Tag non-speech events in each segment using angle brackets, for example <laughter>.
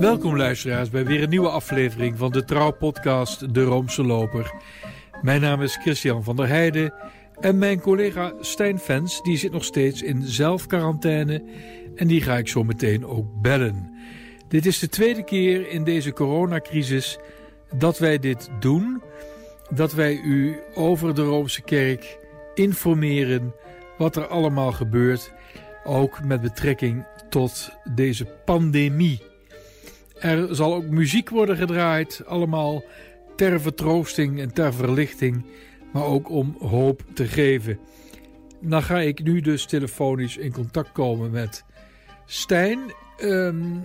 Welkom luisteraars bij weer een nieuwe aflevering van de trouwpodcast De Roomse Loper. Mijn naam is Christian van der Heijden en mijn collega Stijn Fens die zit nog steeds in zelfquarantaine en die ga ik zo meteen ook bellen. Dit is de tweede keer in deze coronacrisis dat wij dit doen, dat wij u over de Roomse Kerk informeren wat er allemaal gebeurt, ook met betrekking tot deze pandemie. Er zal ook muziek worden gedraaid, allemaal ter vertroosting en ter verlichting, maar ook om hoop te geven. Dan ga ik nu dus telefonisch in contact komen met Stijn. Um,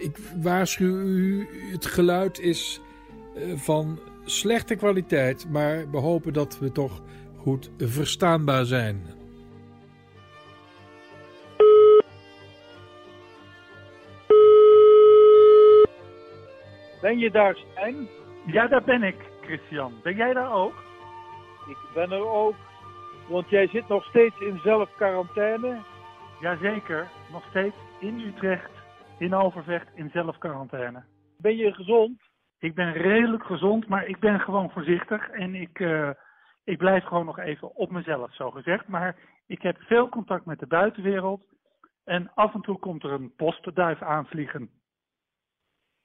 ik waarschuw u, het geluid is uh, van slechte kwaliteit, maar we hopen dat we toch goed verstaanbaar zijn. Ben je daar, Stijn? Ja, daar ben ik, Christian. Ben jij daar ook? Ik ben er ook, want jij zit nog steeds in zelfquarantaine. Jazeker, nog steeds in Utrecht, in Overvecht, in zelfquarantaine. Ben je gezond? Ik ben redelijk gezond, maar ik ben gewoon voorzichtig en ik, uh, ik blijf gewoon nog even op mezelf, zo gezegd. Maar ik heb veel contact met de buitenwereld en af en toe komt er een postduif aanvliegen.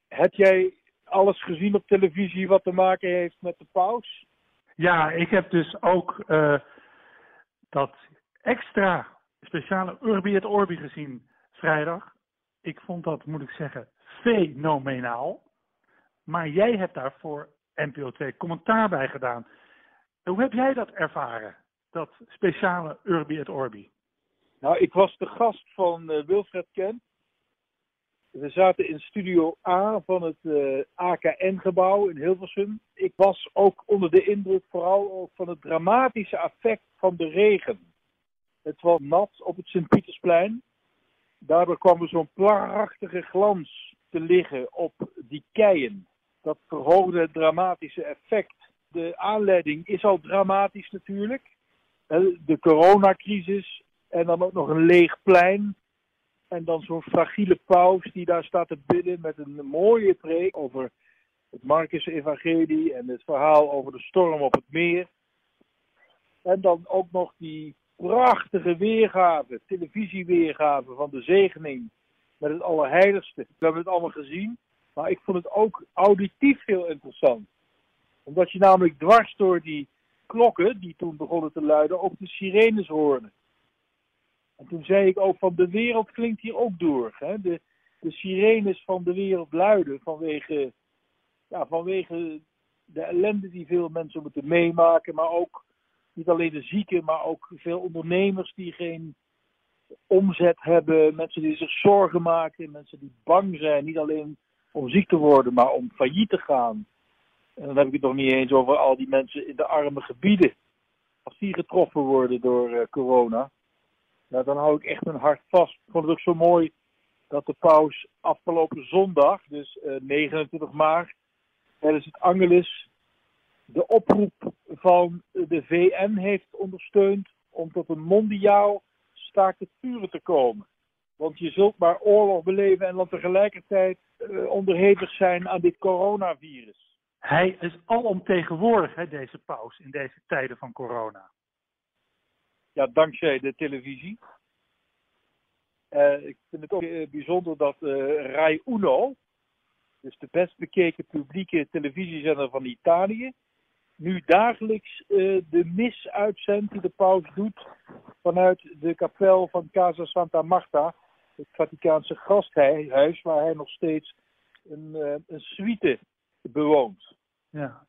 Heb jij alles gezien op televisie wat te maken heeft met de paus? Ja, ik heb dus ook uh, dat extra speciale Urbi et Orbi gezien vrijdag. Ik vond dat, moet ik zeggen, fenomenaal. Maar jij hebt daar voor NPO 2 commentaar bij gedaan. Hoe heb jij dat ervaren, dat speciale Urbi et Orbi? Nou, ik was de gast van uh, Wilfred Kent we zaten in studio A van het eh, AKN-gebouw in Hilversum. Ik was ook onder de indruk vooral ook van het dramatische effect van de regen. Het was nat op het Sint-Pietersplein. Daardoor kwam er zo'n prachtige glans te liggen op die keien. Dat verhoogde het dramatische effect. De aanleiding is al dramatisch natuurlijk. De coronacrisis en dan ook nog een leeg plein en dan zo'n fragiele paus die daar staat te bidden met een mooie preek over het Marcus-evangelie en het verhaal over de storm op het meer. En dan ook nog die prachtige weergave, televisieweergave van de zegening met het Allerheiligste. We hebben het allemaal gezien, maar ik vond het ook auditief heel interessant. Omdat je namelijk dwars door die klokken die toen begonnen te luiden ook de sirenes hoorde. En toen zei ik ook van de wereld klinkt hier ook door. Hè? De, de sirenes van de wereld luiden vanwege, ja, vanwege de ellende die veel mensen moeten meemaken. Maar ook niet alleen de zieken, maar ook veel ondernemers die geen omzet hebben. Mensen die zich zorgen maken. Mensen die bang zijn. Niet alleen om ziek te worden, maar om failliet te gaan. En dan heb ik het nog niet eens over al die mensen in de arme gebieden. Als die getroffen worden door uh, corona. Nou, dan hou ik echt mijn hart vast. Ik vond het ook zo mooi dat de paus afgelopen zondag, dus uh, 29 maart, tijdens het Angelus, de oproep van de VN heeft ondersteund om tot een mondiaal staakt het vuren te komen. Want je zult maar oorlog beleven en dan tegelijkertijd uh, onderhevig zijn aan dit coronavirus. Hij is alomtegenwoordig, hè, deze paus, in deze tijden van corona ja, dankzij de televisie. Uh, ik vind het ook uh, bijzonder dat uh, Rai Uno, dus de best bekeken publieke televisiezender van Italië, nu dagelijks de mis uitzendt die de paus doet vanuit de kapel van Casa Santa Marta, het Vaticaanse gasthuis, waar hij nog steeds een, een suite bewoont. Ja.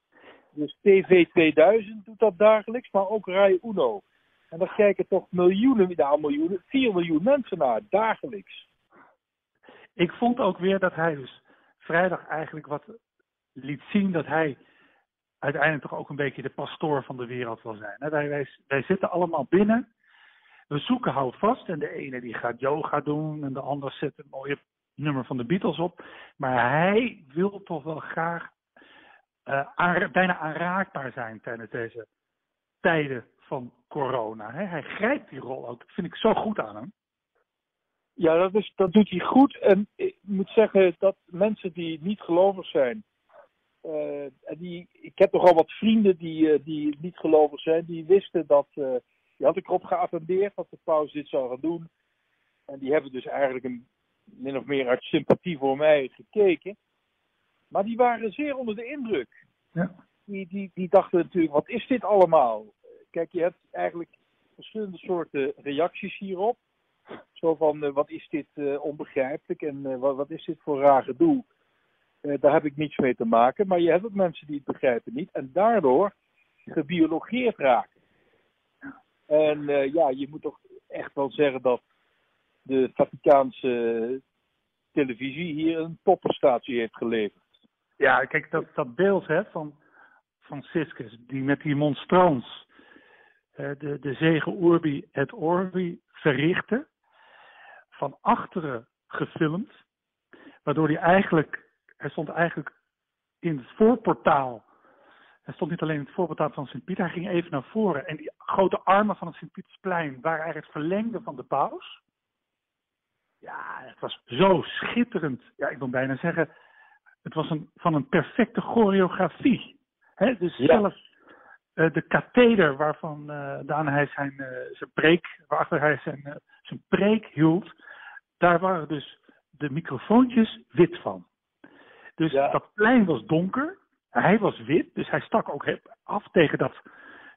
Dus TV 2000 doet dat dagelijks, maar ook Rai Uno. En daar kijken toch miljoenen, nou miljoenen, 4 miljoen mensen naar, dagelijks. Ik vond ook weer dat hij dus vrijdag eigenlijk wat liet zien dat hij uiteindelijk toch ook een beetje de pastoor van de wereld wil zijn. Wij, wij, wij zitten allemaal binnen, we zoeken houvast en de ene die gaat yoga doen en de ander zet een mooie nummer van de Beatles op. Maar hij wil toch wel graag uh, bijna aanraakbaar zijn tijdens deze tijden van corona. Hè? Hij grijpt die rol ook. Dat vind ik zo goed aan hem. Ja, dat, is, dat doet hij goed. En ik moet zeggen dat mensen die niet gelovig zijn. eh, en die, ik heb nogal wat vrienden die, eh, die niet gelovig zijn. Die wisten dat. eh, die had ik erop geattendeerd dat de paus dit zou gaan doen. En die hebben dus eigenlijk een, min of meer uit sympathie voor mij gekeken. Maar die waren zeer onder de indruk. Ja. Die, die, die dachten natuurlijk: wat is dit allemaal? Kijk, je hebt eigenlijk verschillende soorten reacties hierop. Zo van, eh, wat is dit eh, onbegrijpelijk en eh, wat, wat is dit voor raar gedoe? Daar heb ik niets mee te maken. Maar je hebt ook mensen die het begrijpen niet en daardoor gebiologeerd raken. En ja, je moet toch echt wel zeggen dat de Vaticaanse televisie hier een topprestatie heeft geleverd. Ja, kijk, dat, dat beeld hè, van Franciscus, die met die monstrans de, de zegen Urbi et Orbi verrichtte, van achteren gefilmd, waardoor hij eigenlijk, hij stond eigenlijk in het voorportaal, hij stond niet alleen in het voorportaal van Sint-Pieter, hij ging even naar voren en die grote armen van het Sint-Pietersplein waren eigenlijk het verlengde van de paus. Ja, het was zo schitterend. Ja, ik wil bijna zeggen, het was een, van een perfecte choreografie. Hè? Dus Ja. zelfs eh, de katheder waarvan eh daarna hij zijn, eh, zijn preek, waarachter hij zijn, zijn preek hield, daar waren dus de microfoontjes wit van. Dus Ja. dat plein was donker, hij was wit, dus hij stak ook af tegen dat,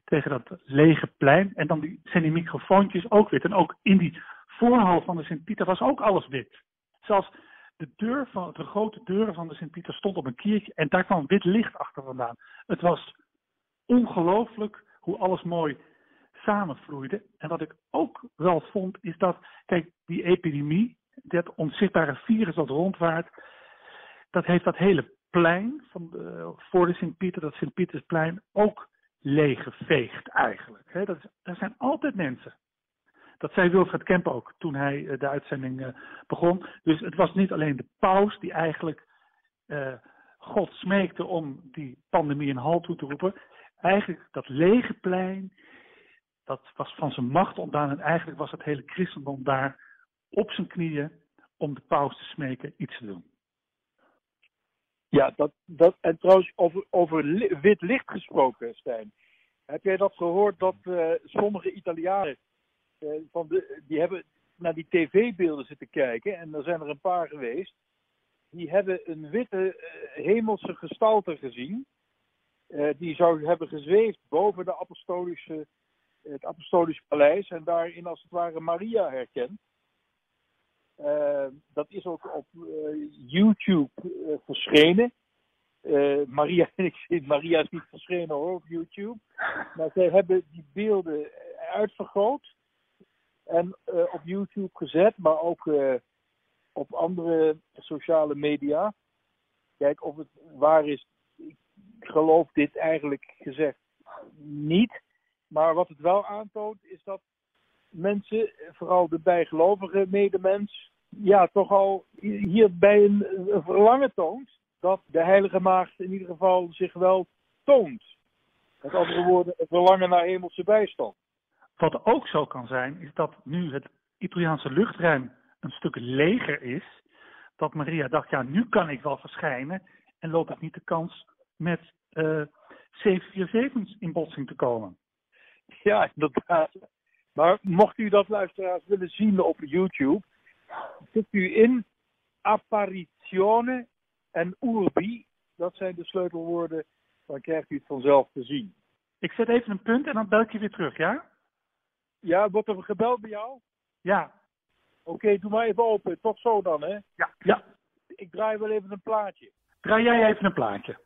tegen dat lege plein. En dan die, zijn die microfoontjes ook wit. En ook in die voorhal van de Sint-Pieter was ook alles wit. Zelfs de deur van de grote deuren van de Sint-Pieter stond op een kiertje en daar kwam wit licht achter vandaan. Het was ongelooflijk hoe alles mooi samenvloeide. En wat ik ook wel vond, is dat, kijk, die epidemie, dat onzichtbare virus dat rondwaart, dat heeft dat hele plein van de, voor de Sint-Pieter, dat Sint-Pietersplein, ook leeggeveegd eigenlijk. Dat er zijn altijd mensen. Dat zei Wilfred Kemp ook toen hij eh, de uitzending eh, begon. Dus het was niet alleen de paus die eigenlijk eh, God smeekte om die pandemie een halt toe te roepen. Eigenlijk dat lege plein, dat was van zijn macht ontdaan. En eigenlijk was het hele christendom daar op zijn knieën om de paus te smeken iets te doen. Ja, dat, dat, en trouwens, over, over wit licht gesproken, Stijn. Heb jij dat gehoord dat eh, sommige Italianen, eh, van die hebben naar die tv-beelden zitten kijken, en er zijn er een paar geweest, die hebben een witte eh, hemelse gestalte gezien, die zou hebben gezweefd boven de apostolische, het apostolisch paleis en daarin als het ware Maria herkend. Eh, dat is ook op eh, YouTube eh, verschenen. Eh, Maria, <laughs> ik is niet verschenen hoor op YouTube. Maar zij hebben die beelden uitvergroot en eh, op YouTube gezet, maar ook eh, op andere sociale media. Kijk of het waar is. Geloof dit eigenlijk gezegd niet. Maar wat het wel aantoont is dat mensen, vooral de bijgelovige medemens, ja, toch al hierbij een, een verlangen toont dat de Heilige Maagd in ieder geval zich wel toont. Met andere woorden, een verlangen naar hemelse bijstand. Wat ook zo kan zijn, is dat nu het Italiaanse luchtruim een stuk leger is, dat Maria dacht, ja, nu kan ik wel verschijnen en loop ik niet de kans met eh 747's in botsing te komen. Ja, inderdaad. Maar mocht u dat luisteraars willen zien op YouTube, zit u in apparizione en urbi. Dat zijn de sleutelwoorden, dan krijgt u het vanzelf te zien. Ik zet even een punt en dan bel ik je weer terug, ja? Ja, wordt er gebeld bij jou? Ja, Oké, doe maar even open. Tot zo dan, hè. ja, ja. Ik draai wel even een plaatje. Draai jij even een plaatje.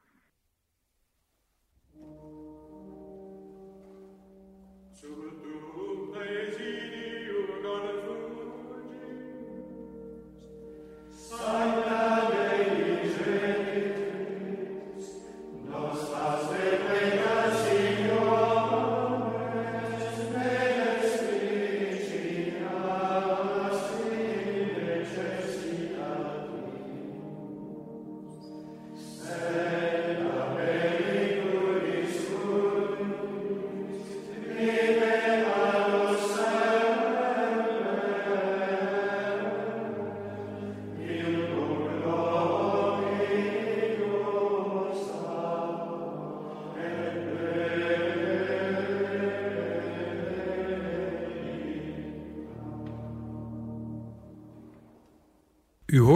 Simon.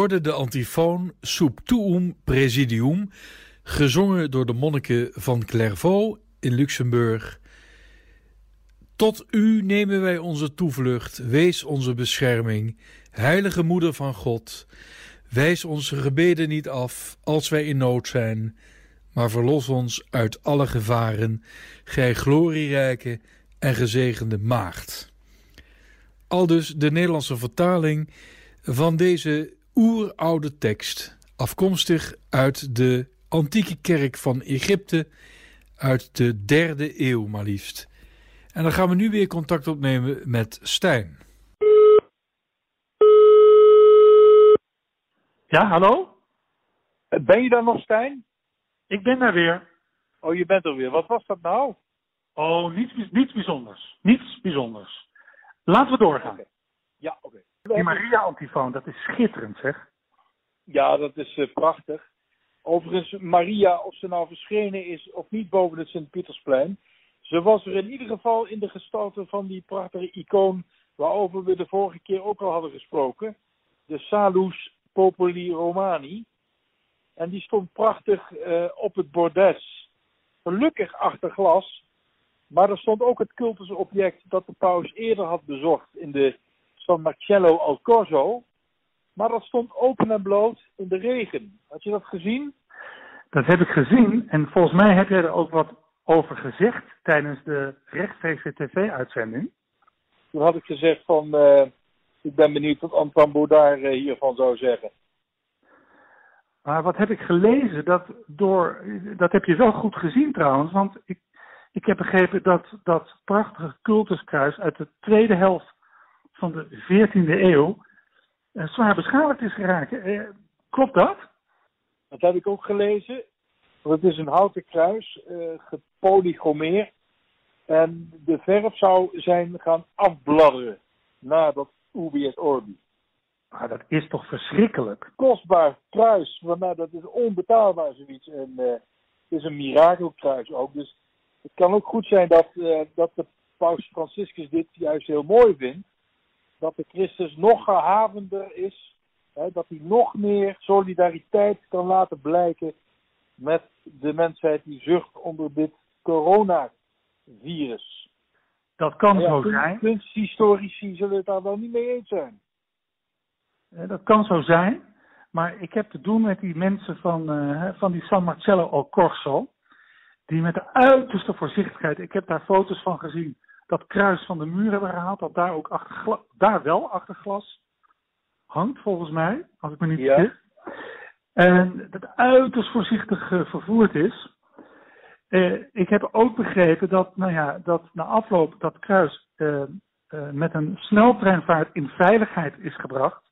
De antifoon Sub Tuum Presidium, gezongen door de monniken van Clairvaux in Luxemburg. Tot u nemen wij onze toevlucht, wees onze bescherming, heilige moeder van God. Wijs onze gebeden niet af als wij in nood zijn, maar verlos ons uit alle gevaren, gij glorierijke en gezegende maagd. Aldus de Nederlandse vertaling van deze oeroude tekst, afkomstig uit de antieke kerk van Egypte, uit de derde eeuw maar liefst. En dan gaan we nu weer contact opnemen met Stijn. Ja, hallo? Ben je daar nog, Stijn? Ik ben daar weer. Oh, je bent er weer. Wat was dat nou? Oh, niets, niets bijzonders. Niets bijzonders. Laten we doorgaan. Ja, oké. Die Maria-antifoon, dat is schitterend zeg. Ja, dat is eh, prachtig. Overigens, Maria, of ze nou verschenen is of niet boven het Sint-Pietersplein, ze was er in ieder geval in de gestalte van die prachtige icoon waarover we de vorige keer ook al hadden gesproken. De Salus Populi Romani. En die stond prachtig eh, op het bordes. Gelukkig achter glas. Maar er stond ook het cultusobject dat de paus eerder had bezocht in de San Marcello al Corso. Maar dat stond open en bloot in de regen. Had je dat gezien? Dat heb ik gezien en volgens mij heb jij er ook wat over gezegd tijdens de rechtstreekse tv-uitzending. Toen had ik gezegd van, eh, ik ben benieuwd wat Antoine Baudard eh, hiervan zou zeggen. Maar wat heb ik gelezen? Dat, door, dat heb je wel goed gezien trouwens, want ik, ik heb begrepen dat dat prachtige cultuskruis uit de tweede helft van de 14e eeuw eh, zwaar beschadigd is geraakt. Eh, klopt dat? Dat heb ik ook gelezen. Het is een houten kruis, eh gepolygomeerd. En de verf zou zijn gaan afbladderen na dat Ubi et Orbi. Maar dat is toch verschrikkelijk? Kostbaar kruis, want nou, dat is onbetaalbaar zoiets. En het is een mirakelkruis ook. Dus het kan ook goed zijn dat, dat de paus Franciscus dit juist heel mooi vindt. Dat de Christus nog gehavender is. Hè, dat hij nog meer solidariteit kan laten blijken met de mensheid die zucht onder dit coronavirus. Dat kan Ja, zo kun- zijn. Kunsthistorici zullen het daar wel niet mee eens zijn. Dat kan zo zijn. Maar ik heb te doen met die mensen van, eh, van die San Marcello al Corso. Die met de uiterste voorzichtigheid, ik heb daar foto's van gezien, dat kruis van de muur hebben gehaald. Dat daar ook achter daar wel achter glas hangt, volgens mij. Als ik me niet Ja. vergis. En dat uiterst voorzichtig eh, vervoerd is. Eh, ik heb ook begrepen dat, nou ja, dat na afloop dat kruis eh, met een sneltreinvaart in veiligheid is gebracht.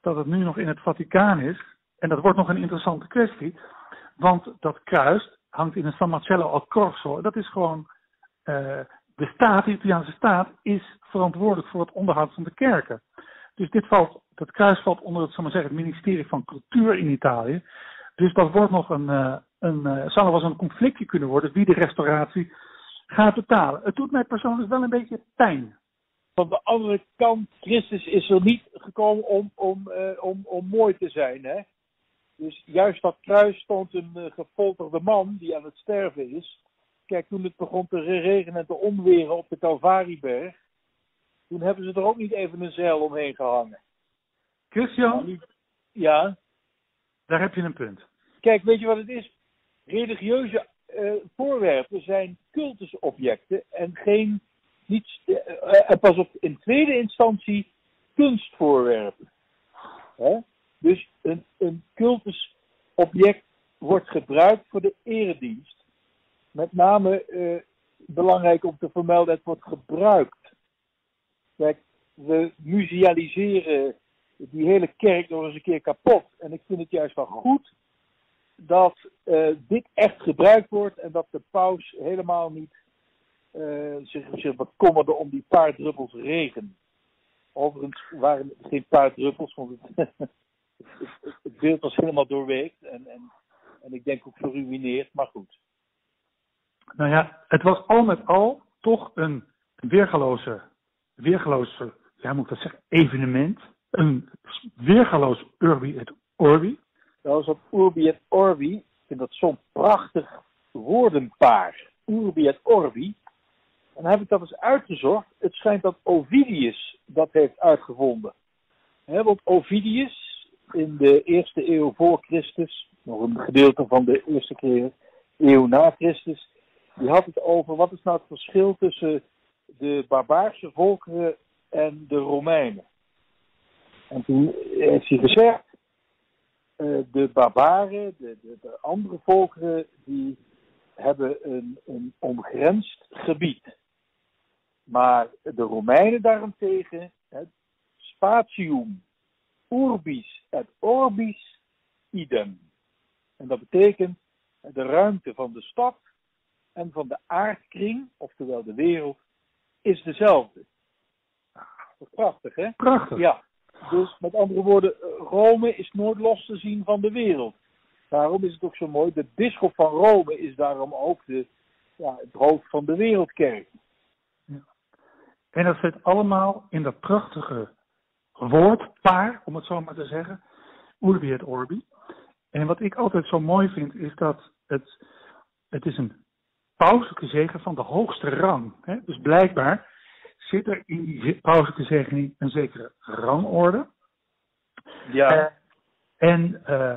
Dat het nu nog in het Vaticaan is. En dat wordt nog een interessante kwestie. Want dat kruis hangt in een San Marcello al Corso. Dat is gewoon. De staat, de Italiaanse staat, is verantwoordelijk voor het onderhoud van de kerken. Dus dit valt, dat kruis valt onder het, maar zeggen, het ministerie van Cultuur in Italië. Dus dat wordt nog een, eh, een eh, zou nog wel een conflictje kunnen worden wie de restauratie gaat betalen. Het doet mij persoonlijk wel een beetje pijn. Van de andere kant, Christus is er niet gekomen om, om, eh, om, om mooi te zijn. Hè? Dus juist dat kruis stond een eh, gefolterde man die aan het sterven is. Kijk, toen het begon te regenen en te onweren op de Calvarieberg, toen hebben ze er ook niet even een zeil omheen gehangen. Christian, Ja, daar heb je een punt. kijk, weet je wat het is? Religieuze eh, voorwerpen zijn cultusobjecten en geen, niet, eh, eh, en pas op, in tweede instantie kunstvoorwerpen. Hè? Dus een, een cultusobject wordt gebruikt voor de eredienst. Met name eh, belangrijk om te vermelden, het wordt gebruikt. Kijk, we musealiseren die hele kerk nog eens een keer kapot. En ik vind het juist wel goed dat eh, dit echt gebruikt wordt en dat de paus helemaal niet eh, zich, zich bekommerde om die paar druppels regen. Overigens waren het geen paar druppels, want het- <laughs> het beeld was helemaal doorweekt en, en, en ik denk ook geruineerd, maar goed. Nou ja, het was al met al toch een weergeloze, weergeloze, ja moet ik dat zeggen, evenement. een weergaloos Urbi et Orbi. Dat is op Urbi et Orbi. Ik vind dat zo'n prachtig woordenpaar. Urbi et Orbi. En dan heb ik dat eens uitgezocht. Het schijnt dat Ovidius dat heeft uitgevonden. Want Ovidius in de eerste eeuw voor Christus, nog een gedeelte van de eerste eeuw na Christus, die had het over wat is nou het verschil tussen de barbaarse volkeren en de Romeinen. En toen heeft hij gezegd, uh, de barbaren, de, de, de, andere volkeren, die hebben een, een gebied. Maar de Romeinen daarentegen, het spatium urbis et orbis idem. En dat betekent de ruimte van de stad en van de aardkring, oftewel de wereld, is dezelfde. Prachtig, hè? Prachtig. Ja. Dus met andere woorden, Rome is nooit los te zien van de wereld. Daarom is het ook zo mooi. De bisschop van Rome is daarom ook de, ja, het hoofd van de wereldkerk. Ja. En dat zit allemaal in dat prachtige woordpaar, om het zo maar te zeggen. Urbi et Orbi. En wat ik altijd zo mooi vind, is dat het, het is een pauselijke zegen van de hoogste rang. Hè? Dus blijkbaar zit er in die pauselijke zegening een zekere rangorde. Ja. Uh, en uh,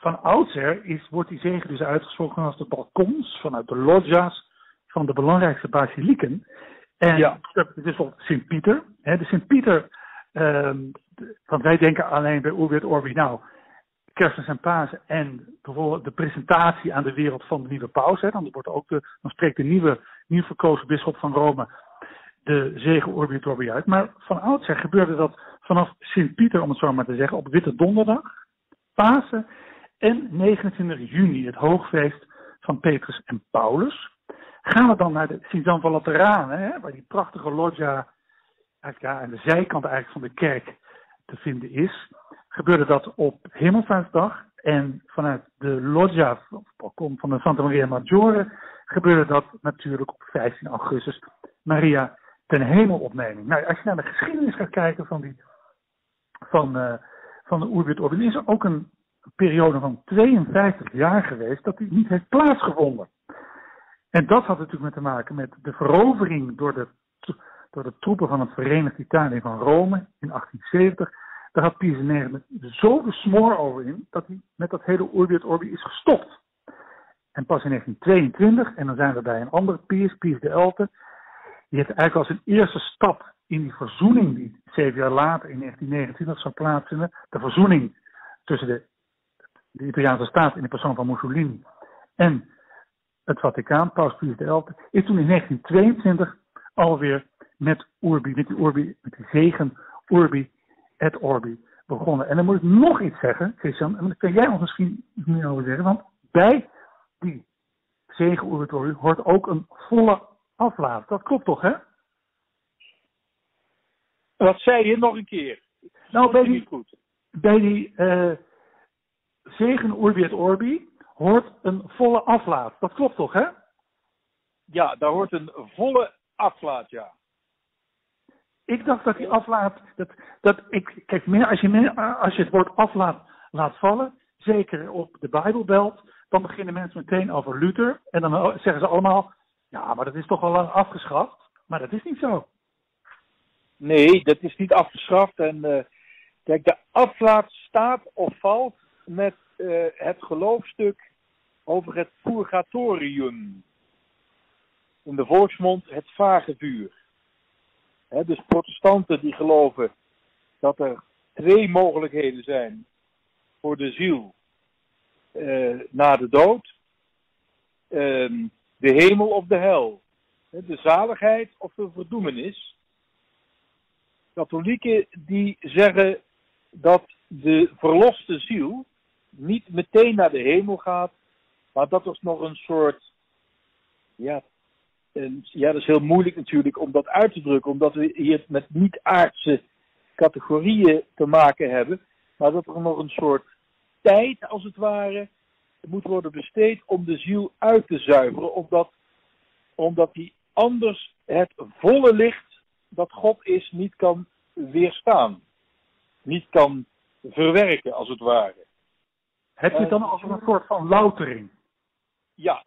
van oudsher is, wordt die zegen dus uitgesproken als de balkons vanuit de loggia's van de belangrijkste basilieken. En ja. het is bijvoorbeeld Sint-Pieter. De Sint-Pieter, uh, want wij denken alleen bij Urbi et Orbi, nou, kerstmis en Pasen en bijvoorbeeld de presentatie aan de wereld van de nieuwe paus. Hè. Dan, wordt ook dan spreekt de nieuwe, nieuw verkozen bisschop van Rome de zegen Urbi et Orbi uit. Maar van oudsher gebeurde dat vanaf Sint-Pieter, om het zo maar te zeggen, op Witte Donderdag, Pasen en 29 juni, het hoogfeest van Petrus en Paulus. Gaan we dan naar de Sint-Jan van Lateranen, hè, waar die prachtige loggia ja, aan de zijkant eigenlijk van de kerk te vinden is, gebeurde dat op Hemelvaartsdag. En vanuit de loggia, of van de Santa Maria Maggiore, gebeurde dat natuurlijk op 15 augustus. Maria ten hemelopneming. Nou, als je naar de geschiedenis gaat kijken van, die, van, uh, van de is er ook een periode van 52 jaar geweest dat die niet heeft plaatsgevonden. En dat had natuurlijk met te maken met de verovering door de, door de troepen van het Verenigd Italië van Rome in 1870. Daar had IX zo de smoor over in dat hij met dat hele Urbi et Orbi is gestopt. En pas in 1922, en dan zijn we bij een andere Pius, Pius XI, die heeft eigenlijk als een eerste stap in die verzoening die zeven jaar later in 1929 zou plaatsvinden, de verzoening tussen de, de Italiaanse staat in de persoon van Mussolini en het Vaticaan, Paus Pius XI, is toen in 1922 alweer met Urbi, met die Urbi, met die zegen Urbi et Orbi begonnen. En dan moet ik nog iets zeggen, Christian, en daar kun jij ons misschien iets meer over zeggen, want bij die zegen Urbi et Orbi hoort ook een volle aflaat. Dat klopt toch, hè? Wat zei je nog een keer? Nou, bij die, goed. bij die uh, zegen Urbi et Orbi hoort een volle aflaat. Dat klopt toch, hè? Ja, daar hoort een volle aflaat, ja. Ik dacht dat die aflaat, dat, dat ik, kijk, meer, als, je meer, als je het woord aflaat laat vallen, zeker op de Bijbelbelt, dan beginnen mensen meteen over Luther. En dan zeggen ze allemaal, ja, maar dat is toch al lang afgeschaft. Maar dat is niet zo. Nee, dat is niet afgeschaft. En uh, kijk, de aflaat staat of valt met uh, het geloofstuk over het purgatorium. In de volksmond het vage vuur. Dus protestanten die geloven dat er twee mogelijkheden zijn voor de ziel uh, na de dood. Uh, de hemel of de hel. De zaligheid of de verdoemenis. Katholieken die zeggen dat de verloste ziel niet meteen naar de hemel gaat, maar dat er nog een soort, ja, ja, dat is heel moeilijk natuurlijk om dat uit te drukken, omdat we hier met niet-aardse categorieën te maken hebben, maar dat er nog een soort tijd, als het ware, moet worden besteed om de ziel uit te zuiveren, omdat, omdat die anders het volle licht dat God is niet kan weerstaan. niet kan verwerken, als het ware. Heb je het dan als een soort van loutering? Ja,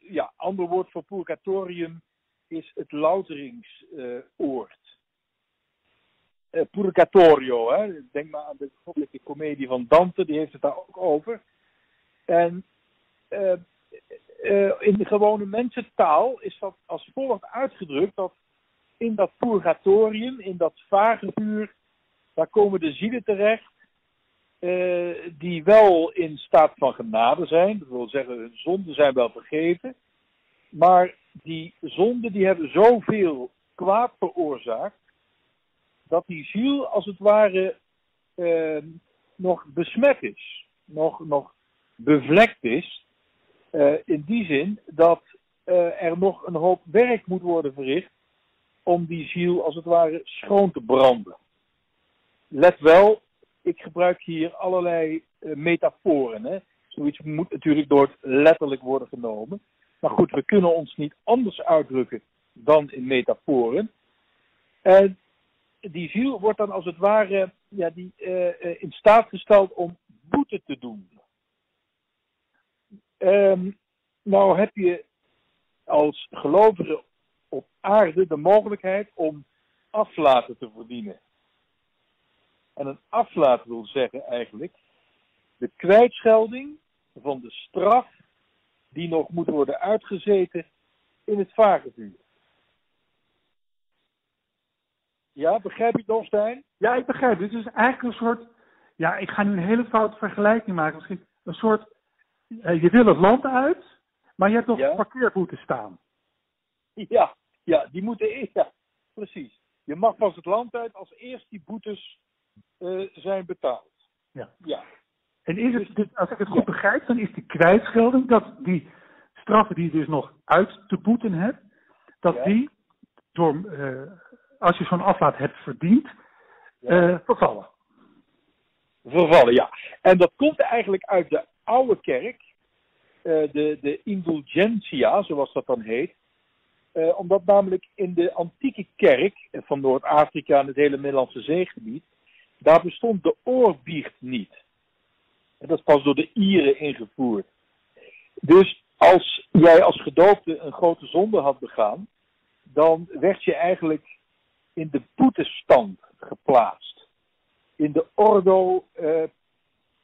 ja ander woord voor purgatorium is het louteringsoord. Uh, purgatorio, hè? denk maar aan de goddelijke komedie van Dante, die heeft het daar ook over. En uh, uh, in de gewone mensentaal is dat als volgt uitgedrukt dat in dat purgatorium, in dat vagevuur, daar komen de zielen terecht uh, die wel in staat van genade zijn. Dat wil zeggen, hun zonden zijn wel vergeven. Maar die zonden die hebben zoveel kwaad veroorzaakt, dat die ziel als het ware uh, nog besmet is, nog, nog bevlekt is. Uh, in die zin dat uh, er nog een hoop werk moet worden verricht om die ziel als het ware schoon te branden. Let wel, ik gebruik hier allerlei uh, metaforen. Hè. Zoiets moet natuurlijk door letterlijk worden genomen. Maar goed, we kunnen ons niet anders uitdrukken dan in metaforen. En die ziel wordt dan als het ware ja, die, uh, in staat gesteld om boete te doen. Um, nou heb je als gelovige op aarde de mogelijkheid om aflaten te verdienen. En een aflaat wil zeggen eigenlijk de kwijtschelding van de straf die nog moet worden uitgezeten in het vagevuur. Ja, begrijp je het nog, Stijn? Ja, ik begrijp het. Het is eigenlijk een soort, ja, ik ga nu een hele foute vergelijking maken. Misschien een soort, uh, je wil het land uit, maar je hebt nog Ja. parkeerboetes staan. Ja, ja, die moeten eerst, ja, precies. Je mag pas het land uit als eerst die boetes eh, zijn betaald. Ja. Ja, En is het, dus, als ik het goed begrijp, dan is die kwijtschelding, dat die straffen die je dus nog uit te boeten hebt, dat Ja. die door, eh, als je zo'n aflaat hebt verdiend, eh, vervallen. vervallen, ja. En dat komt eigenlijk uit de oude kerk, eh, de, de indulgentia, zoals dat dan heet. Eh, omdat namelijk in de antieke kerk eh, van Noord-Afrika en het hele Middellandse zeegebied, daar bestond de oorbiecht niet. En dat is pas door de Ieren ingevoerd. Dus als jij als gedoopte een grote zonde had begaan, dan werd je eigenlijk in de boetestand geplaatst. In de ordo eh,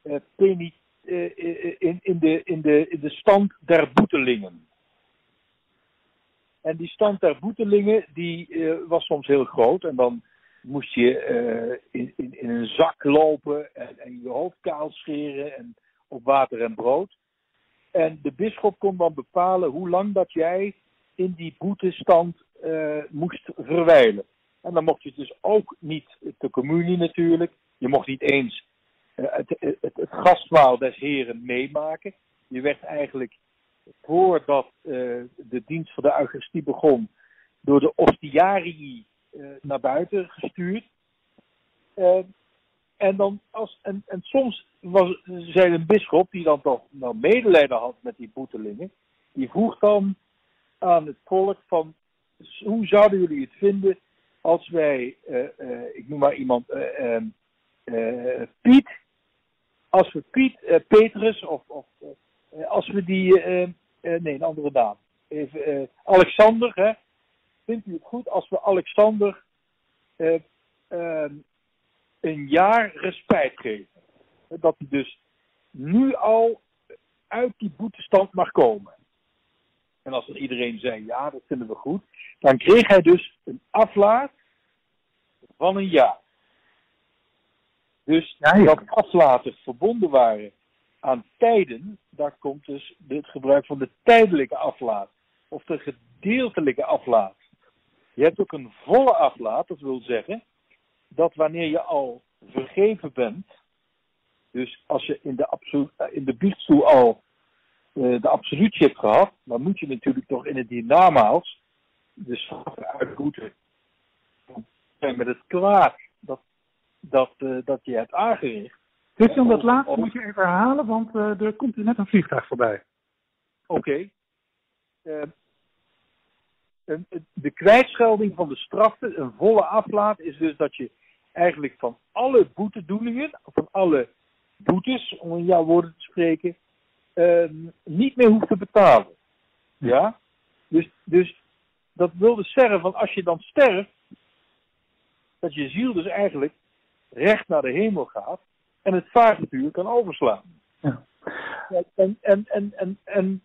eh, peni, eh, eh, in, in, de, in, de, in de stand der boetelingen. En die stand der boetelingen die was soms heel groot. En dan moest je eh, in, in, een zak lopen en, en je hoofd kaal scheren en op water en brood. En de bisschop kon dan bepalen hoe lang dat jij in die boetestand eh, moest verwijlen. En dan mocht je dus ook niet de communie natuurlijk. Je mocht niet eens eh, het, het, het, gastmaal des heren meemaken. Je werd eigenlijk voordat de dienst van de Eucharistie begon door de ostiarii naar buiten gestuurd. Eh, en, dan als, en, en soms was, zei een bisschop, die dan toch nou medelijden had met die boetelingen, die vroeg dan aan het volk van, hoe zouden jullie het vinden als wij, eh, eh, ik noem maar iemand, eh, eh, eh, Piet, als we Piet, eh, Petrus of, of eh, als we die, eh, eh, nee, een andere naam, even, eh, Alexander, hè, vindt u het goed als we Alexander eh, eh, een jaar respijt geven? Dat hij dus nu al uit die boetestand mag komen. En als dan iedereen zei, ja, dat vinden we goed, dan kreeg hij dus een aflaat van een jaar. Dus Ja, ja. dat aflaten verbonden waren aan tijden, daar komt dus het gebruik van de tijdelijke aflaat. Of de gedeeltelijke aflaat. Je hebt ook een volle aflaat, dat wil zeggen dat wanneer je al vergeven bent, dus als je in de, absolu- eh, in de biechtstoel al eh, de absolutie hebt gehad, dan moet je natuurlijk toch in het hiernamaals de straffen uitboeten met het kwaad dat, dat, eh, dat je hebt aangericht. Christian, dat Ja, laatste moet je even herhalen, want er komt hier net een vliegtuig voorbij. Oké. Eh, een- de kwijtschelding van de straffen, een volle aflaat, is dus dat je eigenlijk van alle boetedoeningen, van alle boetes, om in jouw woorden te spreken, ehm, niet meer hoeft te betalen. Ja? Dus, dus dat wil dus zeggen van als je dan sterft, dat je ziel dus eigenlijk recht naar de hemel gaat en het vaartuig kan overslaan. Ja. En, en, en, en, en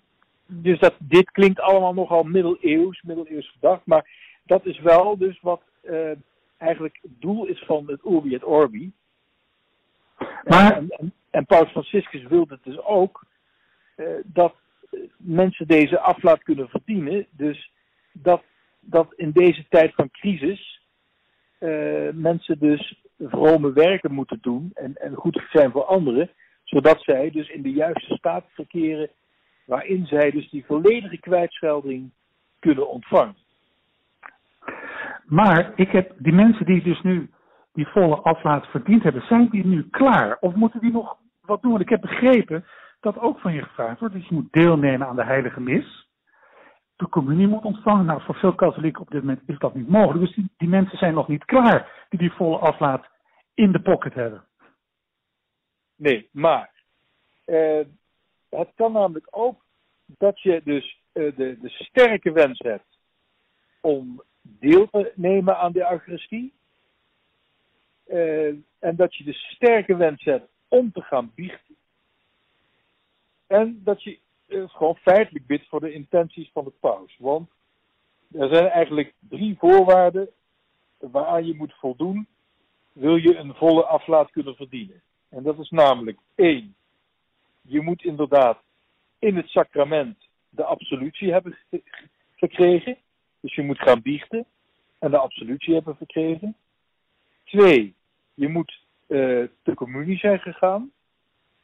dus dat, dit klinkt allemaal nogal middeleeuws, middeleeuws gedacht, maar dat is wel dus wat eh, eigenlijk het doel is van het Urbi et Orbi. Maar- En, en, en Paus Franciscus wilde dus ook eh, dat mensen deze aflaat kunnen verdienen. Dus dat, dat in deze tijd van crisis eh, mensen dus vrome werken moeten doen en, en goed zijn voor anderen, zodat zij dus in de juiste staat verkeren waarin zij dus die volledige kwijtschelding kunnen ontvangen. Maar ik heb die mensen die dus nu die volle aflaat verdiend hebben, zijn die nu klaar? Of moeten die nog wat doen? Want ik heb begrepen dat ook van je gevraagd wordt dat je moet deelnemen aan de heilige mis. De communie moet ontvangen. Nou, voor veel katholieken op dit moment is dat niet mogelijk. Dus die, die mensen zijn nog niet klaar die die volle aflaat in de pocket hebben. Nee, maar eh, het kan namelijk ook dat je dus eh, de, de sterke wens hebt om deel te nemen aan de Eucharistie. Eh, en dat je de sterke wens hebt om te gaan biechten. En dat je eh, gewoon feitelijk bidt voor de intenties van de paus. Want er zijn eigenlijk drie voorwaarden waaraan je moet voldoen. Wil je een volle aflaat kunnen verdienen? En dat is namelijk één. Je moet inderdaad in het sacrament de absolutie hebben ge- verkregen. Dus je moet gaan biechten en de absolutie hebben verkregen. Twee, je moet eh de communie zijn gegaan.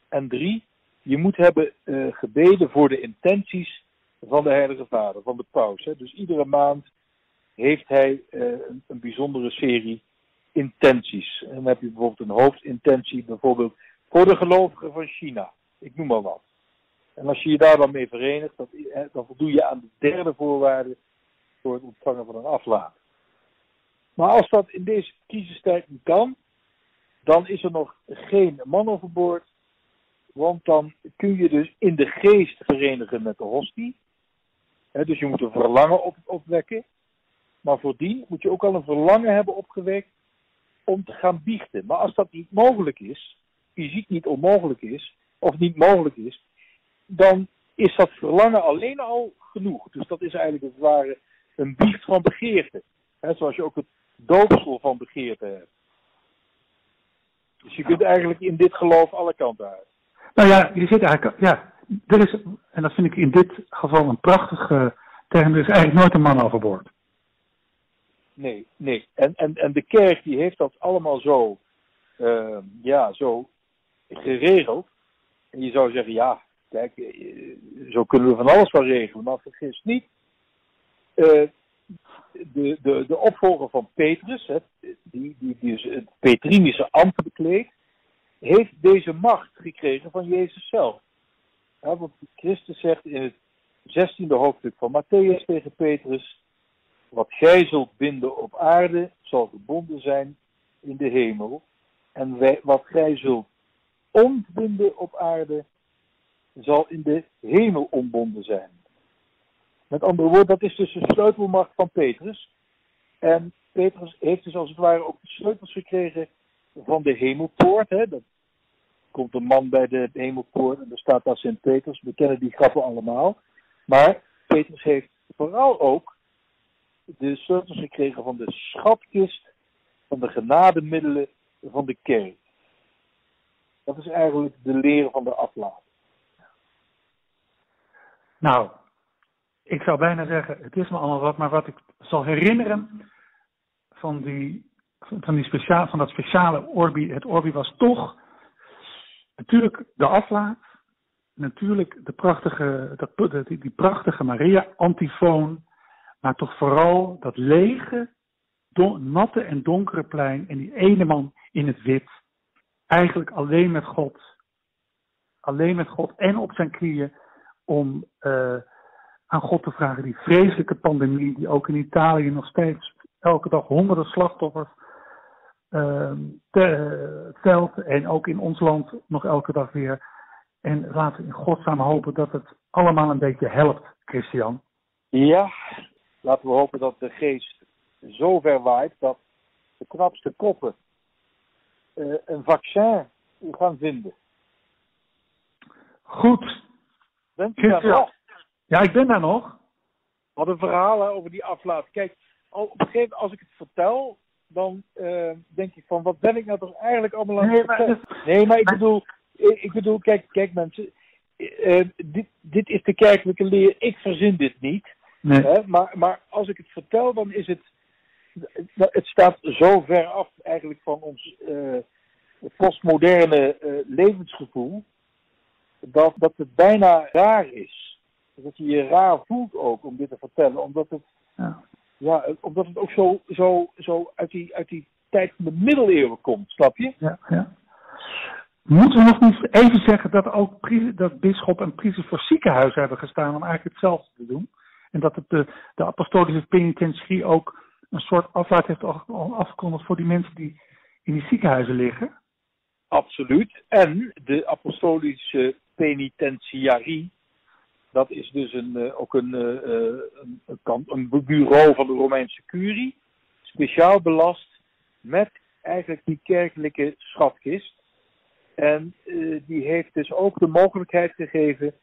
En drie, je moet hebben eh, gebeden voor de intenties van de Heilige Vader, van de paus. Hè. Dus iedere maand heeft hij eh, een, een bijzondere serie intenties. En dan heb je bijvoorbeeld een hoofdintentie, bijvoorbeeld voor de gelovigen van China. Ik noem maar wat. En als je je daar dan mee verenigt, dat, eh, dan voldoe je aan de derde voorwaarde voor het ontvangen van een aflaat. Maar als dat in deze crisistijd niet kan, dan is er nog geen man overboord. Want dan kun je dus in de geest verenigen met de hostie. Dus je moet een verlangen op, opwekken. Maar voordien moet je ook al een verlangen hebben opgewekt om te gaan biechten. Maar als dat niet mogelijk is, fysiek niet onmogelijk is, of niet mogelijk is, dan is dat verlangen alleen al genoeg. Dus dat is eigenlijk het ware een biecht van begeerte. Hè, zoals je ook het doopsel van begeerte hebt. Dus je kunt eigenlijk in dit geloof alle kanten uit. Nou ja, je zit eigenlijk, ja, er is, en dat vind ik in dit geval een prachtige term, er is eigenlijk nooit een man overboord. Nee, nee. En, en, en de kerk die heeft dat allemaal zo, eh, ja, zo geregeld. En je zou zeggen, ja, kijk, eh, zo kunnen we van alles wel regelen. Maar vergis niet, eh, de, de, de opvolger van Petrus, hè, die, die, die het Petrinische ambt bekleedt, heeft deze macht gekregen van Jezus zelf. Want Christus zegt in het 16e hoofdstuk van Matthäus tegen Petrus, wat gij zult binden op aarde, zal gebonden zijn in de hemel. En wij, wat gij zult ontbinden op aarde, zal in de hemel ontbonden zijn. Met andere woorden, dat is dus de sleutelmacht van Petrus. En Petrus heeft dus als het ware ook de sleutels gekregen van de hemelpoort. Hè. Dat komt een man bij de hemelpoort en er staat daar Sint Petrus. We kennen die grappen allemaal. Maar Petrus heeft vooral ook de sleutels gekregen van de schatkist van de genademiddelen van de kerk. Dat is eigenlijk de leer van de aflaat. Nou, ik zou bijna zeggen, het is me allemaal wat, maar wat ik zal herinneren van, die, van, die speciaal, van dat speciale Orbi, het Orbi was toch natuurlijk de aflaat, natuurlijk de prachtige, die prachtige Maria-antifoon, maar toch vooral dat lege, don, natte en donkere plein en die ene man in het wit, eigenlijk alleen met God, alleen met God en op zijn knieën om uh, aan God te vragen die vreselijke pandemie, die ook in Italië nog steeds elke dag honderden slachtoffers uh, telt en ook in ons land nog elke dag weer. En laten we in godsnaam hopen dat het allemaal een beetje helpt, Christian. Ja, laten we hopen dat de geest zo ver waait dat de knapste koppen een vaccin gaan vinden. Goed. Bent u daar nog? Ja, ik ben daar nog. Wat een verhalen over die aflaat. Kijk, op een gegeven moment als ik het vertel, dan uh, denk ik van, wat ben ik nou toch eigenlijk allemaal aan het nee, vertellen? Nee, maar ik bedoel, ik bedoel, kijk, kijk mensen, uh, dit, dit is de kerkelijke leer, ik verzin dit niet. Nee. Hè? Maar, maar als ik het vertel, dan is het, het staat zo ver af eigenlijk van ons uh, postmoderne levensgevoel, dat, dat het bijna raar is. Dat je je raar voelt ook om dit te vertellen, omdat het, ja. Ja, omdat het ook zo, zo, zo uit, die, uit die tijd van de middeleeuwen komt, snap je? Ja, ja. Moeten we nog niet even zeggen dat ook dat bisschop en priester voor ziekenhuizen hebben gestaan om eigenlijk hetzelfde te doen? En dat het de, de apostolische penitentiarie ook een soort aflaat heeft afgekondigd voor die mensen die in die ziekenhuizen liggen? Absoluut. En de apostolische penitentiarie, dat is dus een, uh, ook een, uh, een, een, een, bureau van de Romeinse curie, speciaal belast met eigenlijk die kerkelijke schatkist. En die heeft dus ook de mogelijkheid gegeven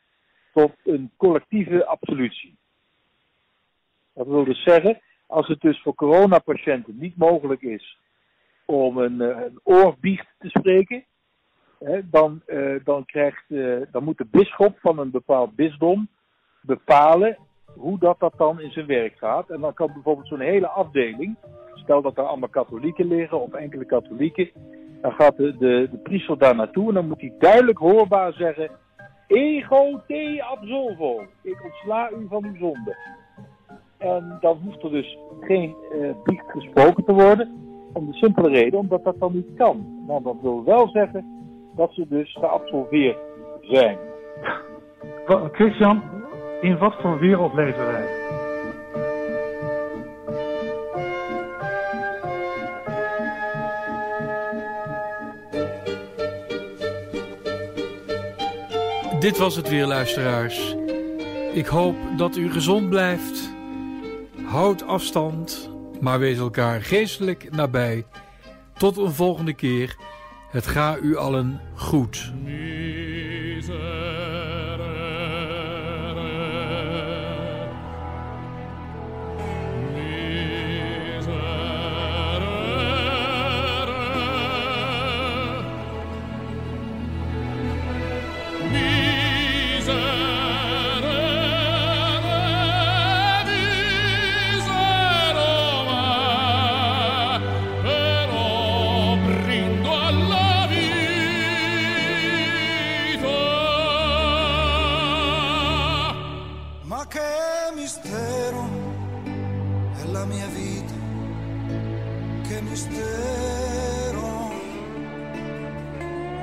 tot een collectieve absolutie. Dat wil dus zeggen, als het dus voor coronapatiënten niet mogelijk is om een, een oorbiecht te spreken, hè, dan, uh, dan, krijgt, uh, dan moet de bisschop van een bepaald bisdom bepalen hoe dat, dat dan in zijn werk gaat. En dan kan bijvoorbeeld zo'n hele afdeling, stel dat er allemaal katholieken liggen of enkele katholieken, dan gaat de, de, de priester daar naartoe en dan moet hij duidelijk hoorbaar zeggen: Ego te absolvo, ik ontsla u van uw zonde. En dan hoeft er dus geen uh, biecht gesproken te worden, om de simpele reden omdat dat dan niet kan. Maar dat wil wel zeggen dat ze dus geabsolveerd zijn. Christian, in wat voor wereld leven wij? Dit was het weer, luisteraars. Ik hoop dat u gezond blijft. Houd afstand, maar wees elkaar geestelijk nabij. Tot een volgende keer. Het ga u allen goed.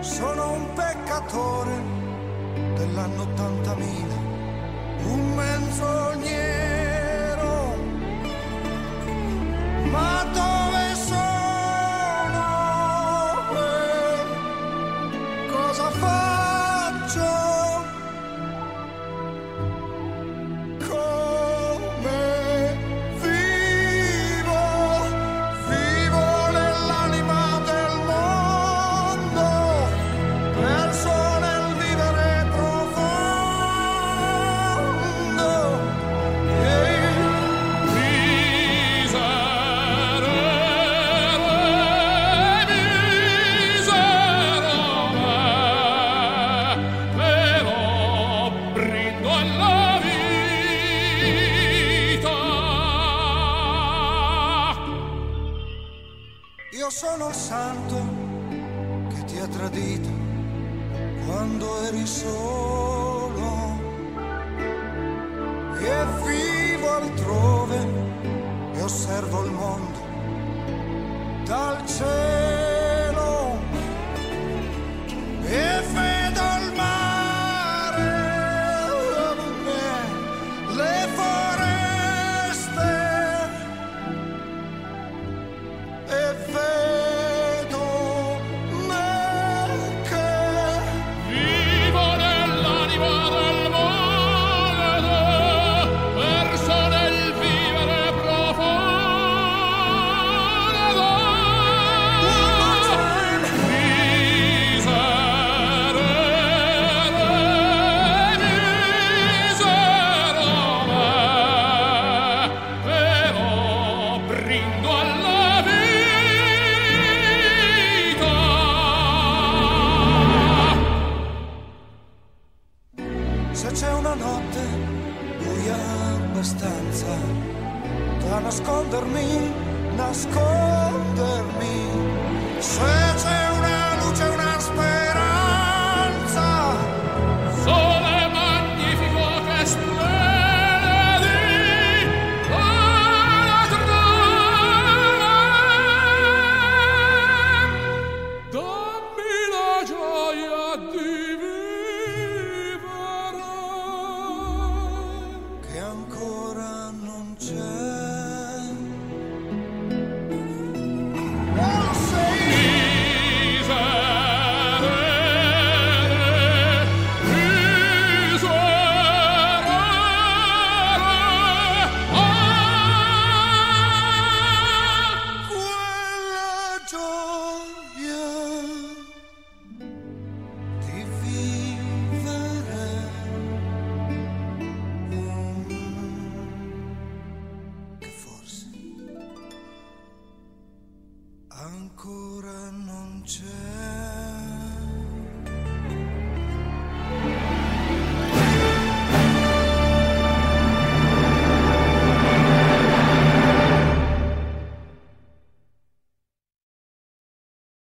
sono un peccatore dell'anno 80.000, un menzognero. Ma